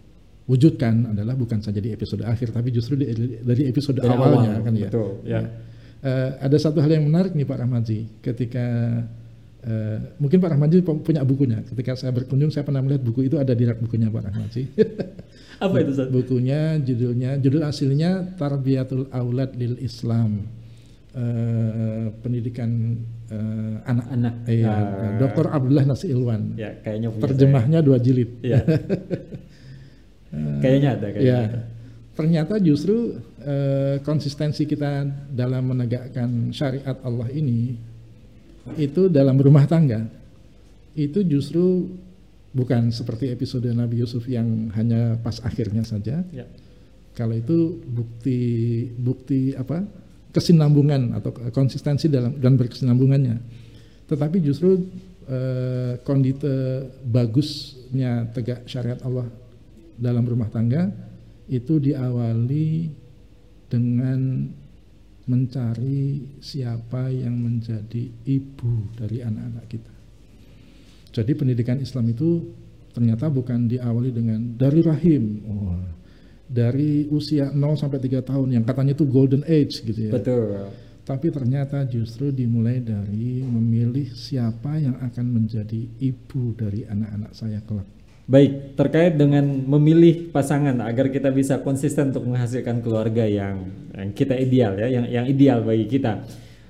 wujudkan adalah bukan saja di episode akhir tapi justru di, dari episode dari awalnya awal, kan ya. Betul, ya. ya uh, ada satu hal yang menarik nih Pak Rahmaji ketika uh, mungkin Pak Rahmaji punya bukunya ketika saya berkunjung saya pernah melihat buku itu ada di rak bukunya Pak Rahmaji apa itu bukunya judulnya judul aslinya Tarbiyatul Aulad lil Islam uh, pendidikan anak-anak uh, iya uh, Dr. Abdullah Nasi Ilwan ya kayaknya terjemahnya saya. dua jilid ya. kayaknya ada kayaknya ya. ada ternyata justru eh, konsistensi kita dalam menegakkan syariat Allah ini itu dalam rumah tangga itu justru bukan seperti episode Nabi Yusuf yang hanya pas akhirnya saja. Ya. Kalau itu bukti bukti apa kesinambungan atau konsistensi dalam dan berkesinambungannya. Tetapi justru eh, kondite bagusnya tegak syariat Allah dalam rumah tangga itu diawali dengan mencari siapa yang menjadi ibu dari anak-anak kita. Jadi pendidikan Islam itu ternyata bukan diawali dengan dari rahim, oh, dari usia 0 sampai 3 tahun yang katanya itu golden age gitu ya. Betul. Tapi ternyata justru dimulai dari memilih siapa yang akan menjadi ibu dari anak-anak saya kelak Baik, terkait dengan memilih pasangan agar kita bisa konsisten untuk menghasilkan keluarga yang yang kita ideal ya, yang yang ideal bagi kita.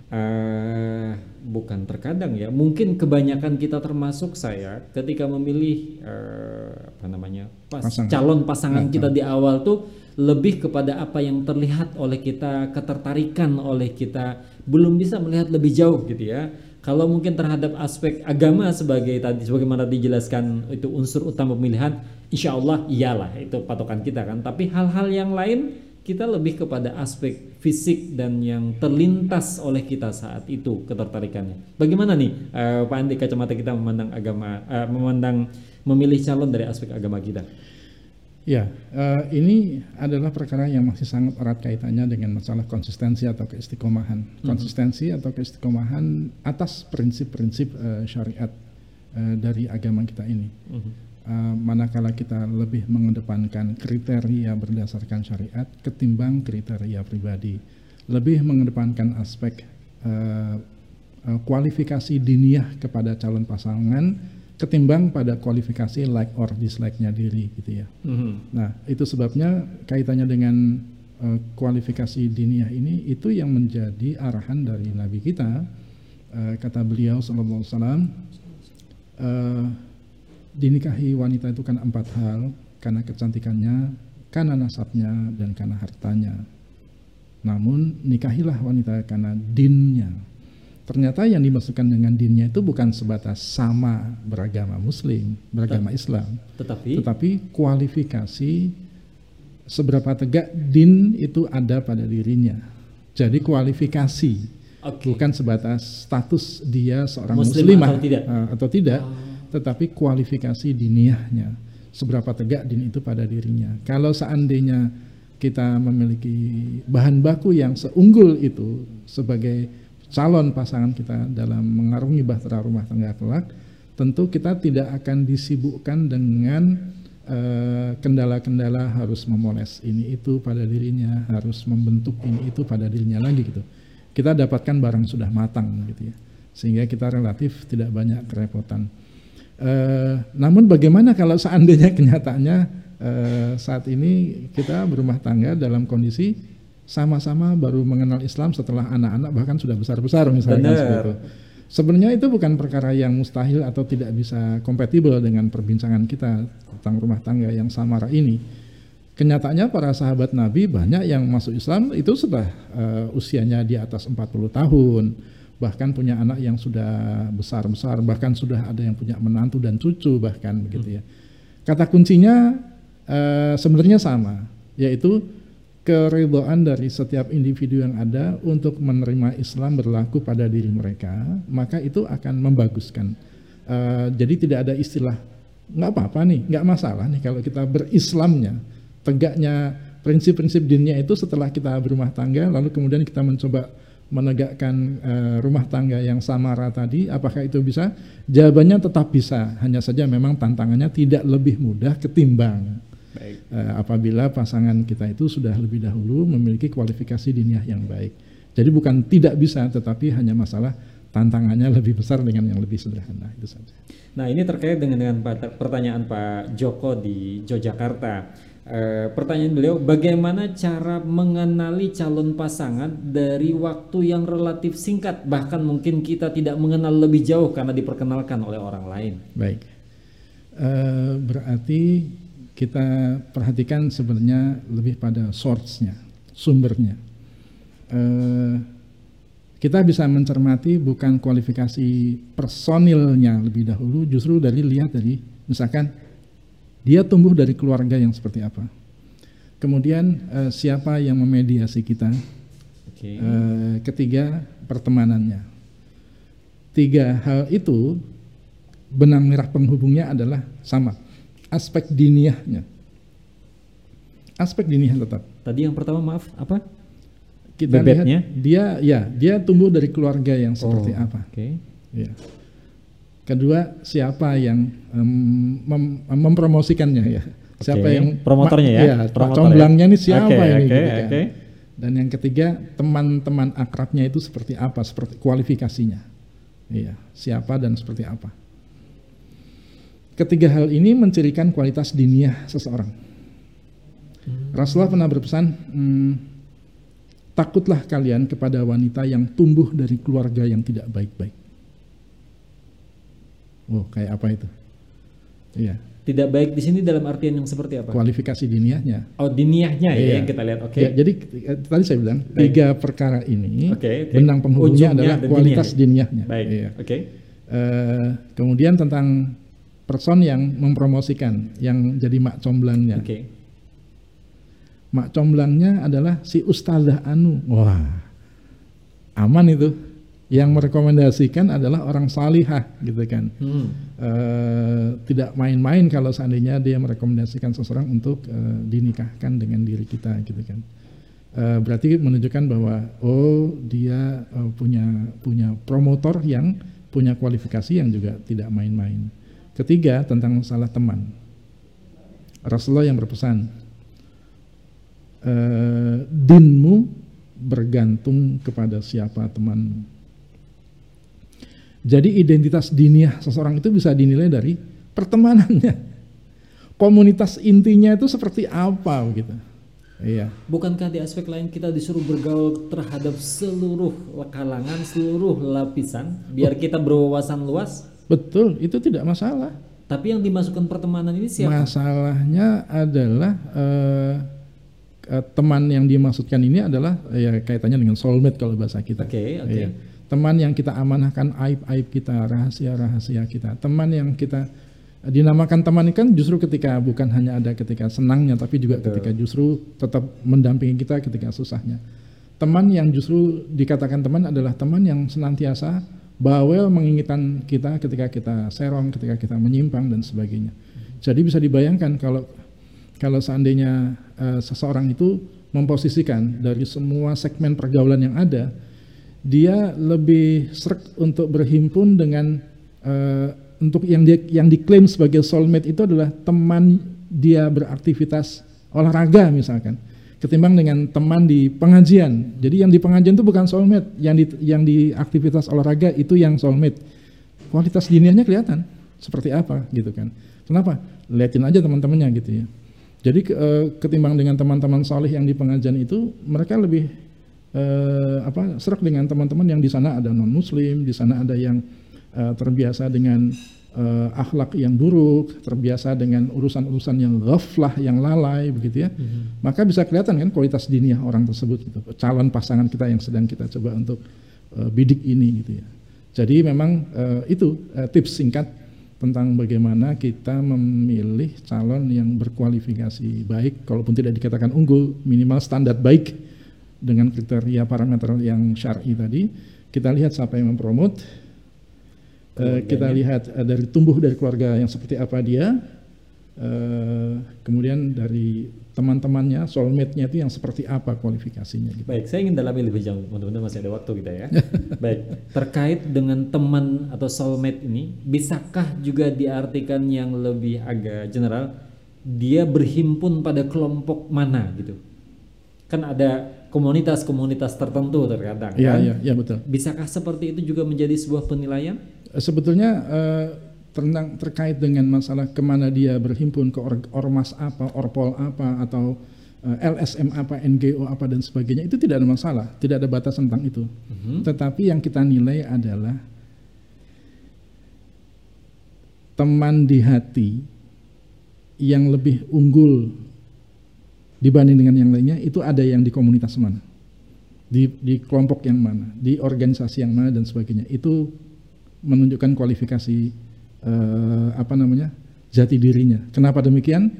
Uh, bukan terkadang ya, mungkin kebanyakan kita termasuk saya ketika memilih uh, apa namanya pas, pasangan. calon pasangan kita di awal tuh lebih kepada apa yang terlihat oleh kita, ketertarikan oleh kita, belum bisa melihat lebih jauh gitu ya kalau mungkin terhadap aspek agama sebagai tadi sebagaimana dijelaskan itu unsur utama pemilihan, insya Allah iyalah itu patokan kita kan. Tapi hal-hal yang lain kita lebih kepada aspek fisik dan yang terlintas oleh kita saat itu ketertarikannya. Bagaimana nih uh, Pak Andi kacamata kita memandang agama, uh, memandang memilih calon dari aspek agama kita? Ya, uh, ini adalah perkara yang masih sangat erat kaitannya dengan masalah konsistensi atau keistiqomahan. Mm-hmm. Konsistensi atau keistiqomahan atas prinsip-prinsip uh, syariat uh, dari agama kita ini. Mm-hmm. Uh, manakala kita lebih mengedepankan kriteria berdasarkan syariat ketimbang kriteria pribadi, lebih mengedepankan aspek uh, uh, kualifikasi diniah kepada calon pasangan ketimbang pada kualifikasi like or dislike-nya diri gitu ya. Mm-hmm. Nah itu sebabnya kaitannya dengan uh, kualifikasi diniyah ini itu yang menjadi arahan dari Nabi kita uh, kata beliau Sallallahu Alaihi Wasallam uh, dinikahi wanita itu kan empat hal karena kecantikannya, karena nasabnya dan karena hartanya. Namun nikahilah wanita karena dinnya ternyata yang dimasukkan dengan dinnya itu bukan sebatas sama beragama muslim, beragama Islam, tetapi tetapi kualifikasi seberapa tegak din itu ada pada dirinya. Jadi kualifikasi okay. bukan sebatas status dia seorang muslim muslimah atau tidak, uh, atau tidak oh. tetapi kualifikasi diniahnya. Seberapa tegak din itu pada dirinya. Kalau seandainya kita memiliki bahan baku yang seunggul itu sebagai calon pasangan kita dalam mengarungi bahtera rumah tangga kelak, tentu kita tidak akan disibukkan dengan eh, kendala-kendala harus memoles ini itu pada dirinya, harus membentuk ini itu pada dirinya lagi gitu. Kita dapatkan barang sudah matang gitu ya, sehingga kita relatif tidak banyak kerepotan. Uh, namun bagaimana kalau seandainya kenyataannya uh, saat ini kita berumah tangga dalam kondisi sama-sama baru mengenal Islam setelah anak-anak bahkan sudah besar-besar misalnya seperti Sebenarnya itu bukan perkara yang mustahil atau tidak bisa kompatibel dengan perbincangan kita tentang rumah tangga yang samara ini. Kenyataannya para sahabat Nabi banyak yang masuk Islam itu sudah uh, usianya di atas 40 tahun, bahkan punya anak yang sudah besar-besar, bahkan sudah ada yang punya menantu dan cucu bahkan begitu ya. Kata kuncinya uh, sebenarnya sama, yaitu keridhaan dari setiap individu yang ada untuk menerima Islam berlaku pada diri mereka, maka itu akan membaguskan. Uh, jadi tidak ada istilah nggak apa-apa nih, nggak masalah nih kalau kita berislamnya, tegaknya prinsip-prinsip dinnya itu setelah kita berumah tangga, lalu kemudian kita mencoba menegakkan uh, rumah tangga yang samara tadi, apakah itu bisa? Jawabannya tetap bisa, hanya saja memang tantangannya tidak lebih mudah ketimbang Baik. Uh, apabila pasangan kita itu sudah lebih dahulu memiliki kualifikasi diniah yang baik. Jadi bukan tidak bisa, tetapi hanya masalah tantangannya lebih besar dengan yang lebih sederhana itu saja. Nah ini terkait dengan dengan pertanyaan Pak Joko di Yogyakarta. E, pertanyaan beliau, bagaimana cara mengenali calon pasangan dari waktu yang relatif singkat, bahkan mungkin kita tidak mengenal lebih jauh karena diperkenalkan oleh orang lain. Baik, e, berarti kita perhatikan sebenarnya lebih pada source-nya, sumbernya. Uh, kita bisa mencermati bukan kualifikasi personilnya lebih dahulu, justru dari lihat dari misalkan dia tumbuh dari keluarga yang seperti apa. Kemudian uh, siapa yang memediasi kita. Okay. Eh, ketiga pertemanannya. Tiga hal itu benang merah penghubungnya adalah sama aspek diniahnya. Aspek diniah tetap. Tadi yang pertama maaf apa? Kita Bebetnya? lihat dia ya dia tumbuh dari keluarga yang seperti oh, apa. Okay. Ya. Kedua siapa yang um, mem mempromosikannya ya? Siapa okay. yang promotornya ya? ya Promotor comblangnya ya? ini siapa okay, ini? Okay, gitu kan. okay. Dan yang ketiga teman-teman akrabnya itu seperti apa? Seperti kualifikasinya. Iya, siapa dan seperti apa. Ketiga hal ini mencirikan kualitas diniyah seseorang. Rasulullah pernah berpesan, hmm, takutlah kalian kepada wanita yang tumbuh dari keluarga yang tidak baik-baik. Oh, kayak apa itu? Iya. Tidak baik di sini dalam artian yang seperti apa? Kualifikasi diniyahnya. Oh, diniyahnya ya Iya. yang kita lihat. Oke. Ya, jadi eh, tadi saya bilang Baik. tiga perkara ini Oke, oke. benang penghubungnya Ujungnya adalah kualitas diniyah. diniyahnya. Baik. Iya. Oke. Eh, kemudian tentang person yang mempromosikan, yang jadi mak comblangnya. Oke. Mak comblangnya adalah si Ustazah Anu. Wah, aman itu. Yang merekomendasikan adalah orang salihah, gitu kan. Hmm. Eh, tidak main-main kalau seandainya dia merekomendasikan seseorang untuk eh, dinikahkan dengan diri kita, gitu kan. Eh, berarti menunjukkan bahwa oh dia punya punya promotor yang punya kualifikasi yang juga tidak main-main. Ketiga tentang masalah teman. Rasulullah yang berpesan, eh, dinmu bergantung kepada siapa temanmu. Jadi identitas diniyah seseorang itu bisa dinilai dari pertemanannya. Komunitas intinya itu seperti apa gitu. Iya. Bukankah di aspek lain kita disuruh bergaul terhadap seluruh kalangan, seluruh lapisan, biar kita berwawasan luas? Betul, itu tidak masalah. Tapi yang dimasukkan pertemanan ini siapa? Masalahnya adalah eh, eh, teman yang dimaksudkan ini adalah eh, ya kaitannya dengan soulmate kalau bahasa kita. Oke, oke. Iya. Teman yang kita amanahkan aib-aib kita, rahasia-rahasia kita. Teman yang kita dinamakan teman ini kan justru ketika bukan hanya ada ketika senangnya tapi juga Betul. ketika justru tetap mendampingi kita ketika susahnya. Teman yang justru dikatakan teman adalah teman yang senantiasa bawel menginginkan kita ketika kita serong, ketika kita menyimpang dan sebagainya. Jadi bisa dibayangkan kalau kalau seandainya eh, seseorang itu memposisikan dari semua segmen pergaulan yang ada, dia lebih srek untuk berhimpun dengan eh, untuk yang dia yang diklaim sebagai soulmate itu adalah teman dia beraktivitas olahraga misalkan ketimbang dengan teman di pengajian. Jadi yang di pengajian itu bukan soulmate, yang di yang di aktivitas olahraga itu yang soulmate. Kualitas diniahnya kelihatan seperti apa gitu kan. Kenapa? Liatin aja teman-temannya gitu ya. Jadi ke- eh, ketimbang dengan teman-teman saleh yang di pengajian itu mereka lebih eh, apa serak dengan teman-teman yang di sana ada non muslim, di sana ada yang eh, terbiasa dengan eh, akhlak yang buruk, terbiasa dengan urusan-urusan yang ghaflah, yang lalai begitu ya. Maka bisa kelihatan kan kualitas diniyah orang tersebut gitu. Calon pasangan kita yang sedang kita coba untuk eh, bidik ini gitu ya. Jadi memang eh, itu eh, tips singkat tentang bagaimana kita memilih calon yang berkualifikasi baik, kalaupun tidak dikatakan unggul, minimal standar baik dengan kriteria parameter yang syar'i tadi. Kita lihat siapa yang mempromot, eh, kita lihat eh, dari tumbuh dari keluarga yang seperti apa dia, eh, kemudian dari teman-temannya, soulmate-nya itu yang seperti apa kualifikasinya. Gitu. Baik, saya ingin dalami lebih jauh, teman-teman masih ada waktu kita ya. Baik, terkait dengan teman atau soulmate ini, bisakah juga diartikan yang lebih agak general, dia berhimpun pada kelompok mana gitu? Kan ada komunitas-komunitas tertentu terkadang Iya, kan? iya, iya betul. Bisakah seperti itu juga menjadi sebuah penilaian? Sebetulnya eh, tentang terkait dengan masalah ke mana dia berhimpun ke or- ormas apa, orpol apa, atau eh, LSM apa, NGO apa dan sebagainya itu tidak ada masalah, tidak ada batas tentang itu. Mhm. Tetapi yang kita nilai adalah teman di hati yang lebih unggul dibanding dengan yang lainnya itu ada yang di komunitas mana, di, di kelompok yang mana, di organisasi yang mana dan sebagainya. Itu menunjukkan kualifikasi eh, apa namanya jati dirinya. Kenapa demikian?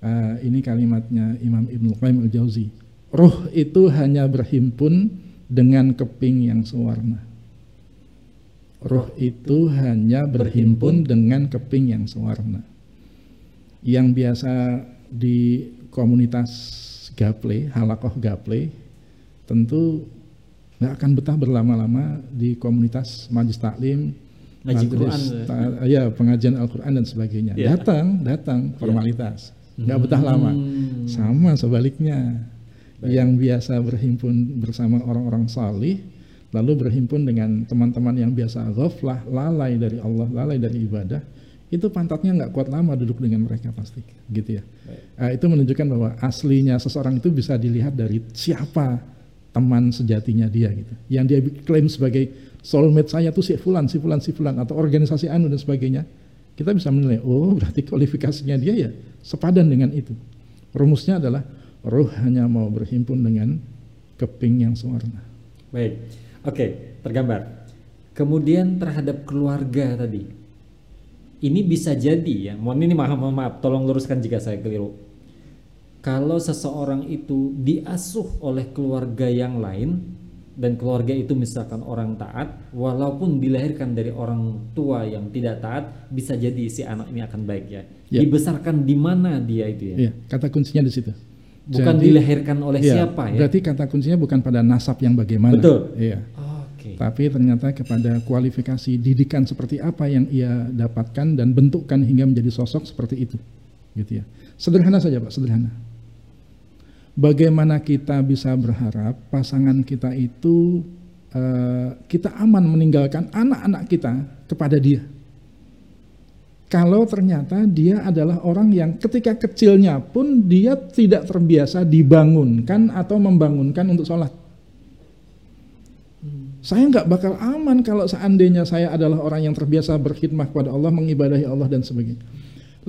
Eh, ini kalimatnya Imam Ibnu Qayyim al Jauzi. Roh itu hanya berhimpun dengan keping yang sewarna. Roh itu hanya berhimpun dengan keping yang sewarna. Yang biasa di komunitas gaple, halakoh gaple, tentu nggak akan betah berlama-lama di komunitas majlis taklim, majelis Quran. ta- ya pengajian Al-Quran dan sebagainya. Ya. Datang, datang formalitas, nggak betah lama. Hmm. Sama sebaliknya, yang biasa berhimpun bersama orang-orang salih, lalu berhimpun dengan teman-teman yang biasa ghaflah, lalai dari Allah, lalai dari ibadah, itu pantatnya nggak kuat lama duduk dengan mereka pasti, gitu ya. Baik. Uh, itu menunjukkan bahwa aslinya seseorang itu bisa dilihat dari siapa teman sejatinya dia gitu. Yang dia klaim sebagai soulmate saya tuh si fulan, si fulan, si fulan atau organisasi anu dan sebagainya. Kita bisa menilai, oh berarti kualifikasinya dia ya sepadan dengan itu. Rumusnya adalah roh hanya mau berhimpun dengan keping yang sewarna. Baik, oke, tergambar. Kemudian terhadap keluarga tadi, ini bisa jadi ya. Mohon ini maaf, mohon maaf, tolong luruskan jika saya keliru. Kalau seseorang itu diasuh oleh keluarga yang lain dan keluarga itu misalkan orang taat, walaupun dilahirkan dari orang tua yang tidak taat, bisa jadi si anak ini akan baik ya. Ya. Dibesarkan di mana dia itu ya? Iya, kata kuncinya di situ. Bukan Jadi, dilahirkan oleh iya, siapa ya? Berarti kata kuncinya bukan pada nasab yang bagaimana. Betul. Iya. Oke. Tapi ternyata kepada kualifikasi didikan seperti apa yang ia dapatkan dan bentukkan hingga menjadi sosok seperti itu. Gitu ya. Sederhana saja Pak, sederhana. Bagaimana kita bisa berharap pasangan kita itu eh, kita aman meninggalkan anak-anak kita kepada dia. Kalau ternyata dia adalah orang yang ketika kecilnya pun dia tidak terbiasa dibangunkan atau membangunkan untuk sholat. Saya nggak bakal aman kalau seandainya saya adalah orang yang terbiasa berkhidmah kepada Allah, mengibadahi Allah dan sebagainya.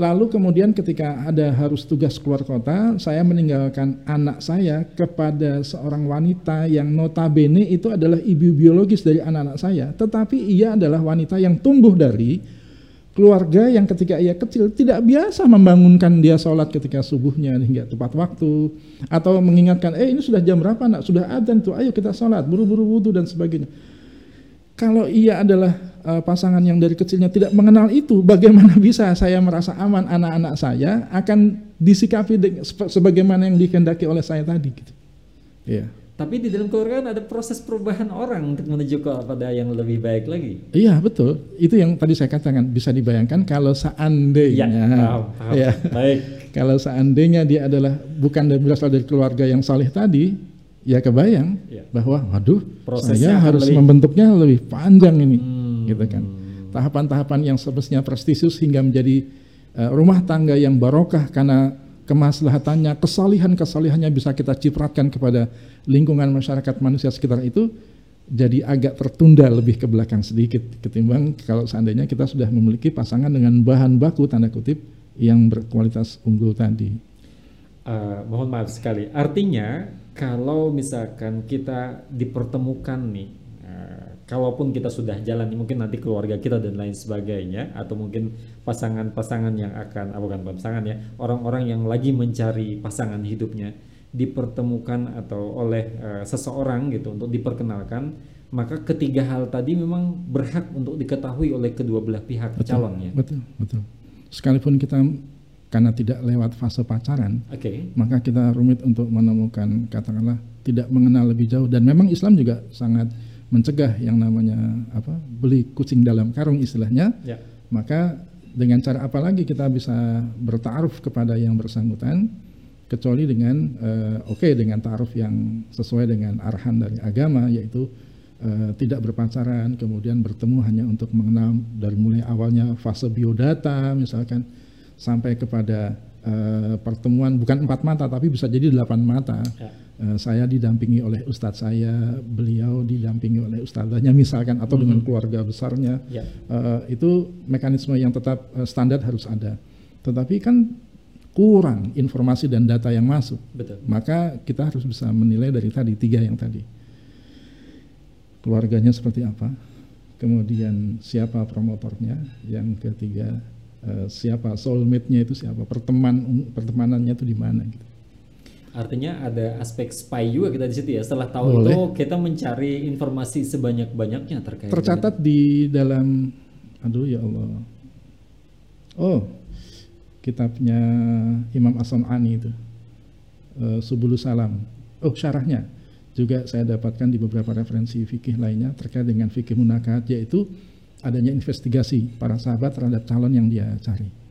Lalu kemudian ketika ada harus tugas keluar kota, saya meninggalkan anak saya kepada seorang wanita yang notabene itu adalah ibu biologis dari anak-anak saya, tetapi ia adalah wanita yang tumbuh dari keluarga yang ketika ia kecil tidak biasa membangunkan dia sholat ketika subuhnya hingga tepat waktu. Atau mengingatkan eh ini sudah jam berapa nak? Sudah adzan tuh ayo kita sholat buru-buru wudhu dan sebagainya kalau ia adalah uh, pasangan yang dari kecilnya tidak mengenal itu bagaimana bisa saya merasa aman anak-anak saya akan disikapi sebagaimana yang dikehendaki oleh saya tadi gitu Iya. Tapi di dalam keluarga kan ada proses perubahan orang untuk menuju kepada yang lebih baik lagi. Iya betul, itu yang tadi saya katakan bisa dibayangkan kalau seandainya, Iya, paham, paham. ya, Baik. kalau seandainya dia adalah bukan berasal dari keluarga yang saleh tadi, ya kebayang Iya. bahwa, waduh, Prosesnya saya harus lebih- membentuknya lebih panjang ini, Hmm. gitu kan. Tahapan-tahapan yang semestinya prestisius hingga menjadi eh, rumah tangga yang barokah karena kemaslahatannya, kesalihan-kesalihannya bisa kita cipratkan kepada lingkungan masyarakat manusia sekitar itu jadi agak tertunda lebih ke belakang sedikit ketimbang kalau seandainya kita sudah memiliki pasangan dengan bahan baku tanda kutip yang berkualitas unggul tadi. Eh, mohon maaf sekali. Artinya kalau misalkan kita dipertemukan nih, eh, kalaupun kita sudah jalan, mungkin nanti keluarga kita dan lain sebagainya, atau mungkin pasangan-pasangan yang akan, ah, bukan pasangan ya, orang-orang yang lagi mencari pasangan hidupnya dipertemukan atau oleh eh, seseorang gitu untuk diperkenalkan, maka ketiga hal tadi memang berhak untuk diketahui oleh kedua belah pihak calonnya. Betul, betul. Sekalipun kita karena tidak lewat fase pacaran, Oke. maka kita rumit untuk menemukan katakanlah tidak mengenal lebih jauh dan memang Islam juga sangat mencegah yang namanya apa beli kucing dalam karung istilahnya Ya. maka dengan cara apa lagi kita bisa bertaaruf kepada yang bersangkutan kecuali dengan eh, oke dengan taaruf yang sesuai dengan arahan dari agama yaitu eh, tidak berpacaran kemudian bertemu hanya untuk mengenal dari mulai awalnya fase biodata misalkan sampai kepada eh, pertemuan bukan empat mata tapi bisa jadi delapan mata Ya. Eh, saya didampingi oleh ustadz saya beliau didampingi oleh ustadzanya misalkan atau dengan keluarga besarnya Ya. Eh, itu mekanisme yang tetap eh, standar harus ada. Tetapi kan kurang informasi dan data yang masuk. Betul. Maka kita harus bisa menilai dari tadi tiga yang tadi. Keluarganya seperti apa? Kemudian siapa promotornya? Yang ketiga eh, siapa soulmate-nya itu siapa? Perteman pertemanannya itu di mana gitu. Artinya ada aspek spy juga kita di situ ya. Setelah tahu Boleh. itu kita mencari informasi sebanyak-banyaknya terkait tercatat di dalam aduh ya Allah oh kitabnya Imam As-Sun'ani itu eh, Subulus Salam oh syarahnya juga saya dapatkan di beberapa referensi fikih lainnya terkait dengan fikih munakat yaitu adanya investigasi para sahabat terhadap calon yang dia cari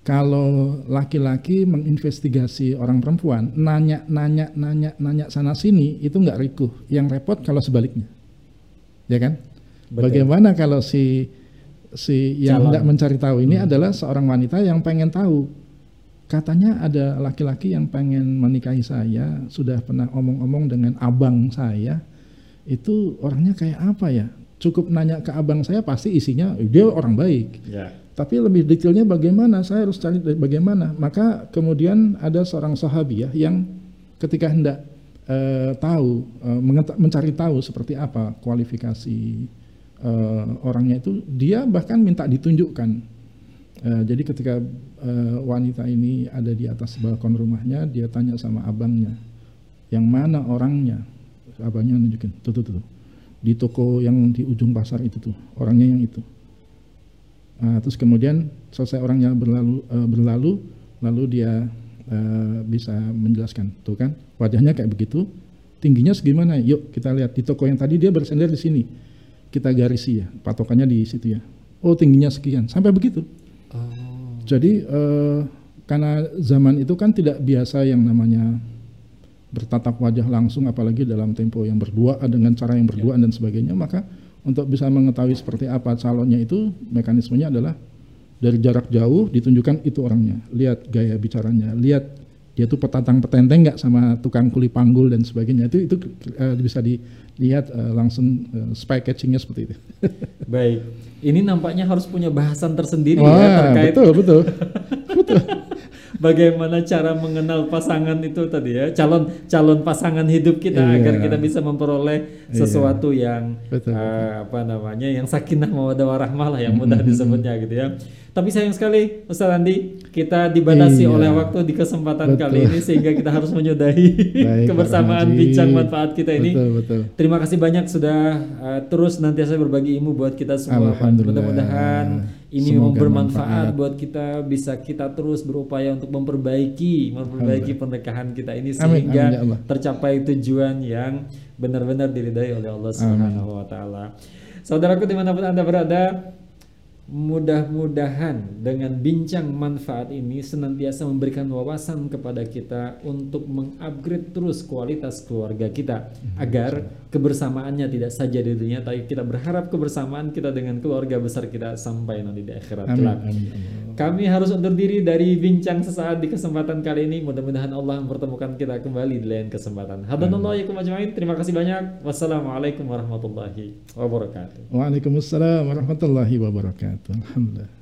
kalau laki-laki menginvestigasi orang perempuan, nanya, nanya, nanya, nanya sana sini, itu nggak rikuh. Yang repot kalau sebaliknya, ya kan? Betul. Bagaimana kalau si si yang hendak mencari tahu ini Hmm. adalah seorang wanita yang pengen tahu. Katanya ada laki-laki yang pengen menikahi saya, sudah pernah omong-omong dengan abang saya. Itu orangnya kayak apa ya? Cukup nanya ke abang saya pasti isinya "Eh, dia orang baik. Ya. Tapi lebih detailnya bagaimana? Saya harus cari bagaimana. Maka kemudian ada seorang sahabi ya yang ketika hendak eh, tahu mengeta- mencari tahu seperti apa kualifikasi eh, orangnya itu, dia bahkan minta ditunjukkan. Eh, jadi ketika eh, wanita ini ada di atas balkon rumahnya, dia tanya sama abangnya, yang mana orangnya? Abangnya nunjukin, tuh tuh, tuh. Di toko yang di ujung pasar itu tuh, orangnya yang itu. Nah, terus kemudian selesai orangnya berlalu eh, berlalu, lalu dia eh, bisa menjelaskan, tuh kan wajahnya kayak begitu, tingginya segimana? Yuk kita lihat di toko yang tadi dia bersender di sini, kita garisi ya, patokannya di situ ya. Oh tingginya sekian, sampai begitu. Oh. Jadi eh, karena zaman itu kan tidak biasa yang namanya bertatap wajah langsung, apalagi dalam tempo yang berdua dengan cara yang berduaan dan sebagainya, maka untuk bisa mengetahui seperti apa calonnya itu mekanismenya adalah dari jarak jauh ditunjukkan itu orangnya, lihat gaya bicaranya, lihat dia tuh petatang petenteng nggak sama tukang kuli panggul dan sebagainya itu itu eh, bisa dilihat eh, langsung eh, spy catchingnya seperti itu. Baik. Ini nampaknya harus punya bahasan tersendiri ya Wah terkait betul betul. bagaimana cara mengenal pasangan itu tadi ya calon calon pasangan hidup kita Iya. agar kita bisa memperoleh Iya. sesuatu yang Betul, eh, apa namanya yang sakinah mawaddah warahmah lah yang mudah disebutnya gitu ya. Tapi sayang sekali Ustaz Andi kita dibatasi Iya. oleh waktu di kesempatan Betul. kali ini sehingga kita harus menyudahi Baik, kebersamaan bincang manfaat kita ini. Betul betul. Terima kasih banyak sudah uh, terus nantiasa berbagi ilmu buat kita semua. Mudah-mudahan ini Semoga bermanfaat manfaat. buat kita bisa kita terus berupaya untuk memperbaiki memperbaiki pernikahan kita ini Amin, sehingga amin, ya Allah. tercapai tujuan yang benar-benar diridai oleh Allah Subhanahu wa taala. Saudaraku di mana pun Anda berada, Mudah-mudahan dengan bincang manfaat ini senantiasa memberikan wawasan kepada kita untuk mengupgrade terus kualitas keluarga kita agar kebersamaannya tidak saja di dunia tapi kita berharap kebersamaan kita dengan keluarga besar kita sampai nanti di akhirat Amin, kelak. amin, Allah. Kami harus undur diri dari bincang sesaat di kesempatan kali ini. Mudah-mudahan Allah mempertemukan kita kembali di lain kesempatan. Hadanallahu yakum ajmain. Terima kasih banyak. Wassalamualaikum warahmatullahi wabarakatuh. Waalaikumsalam warahmatullahi wabarakatuh. Alhamdulillah.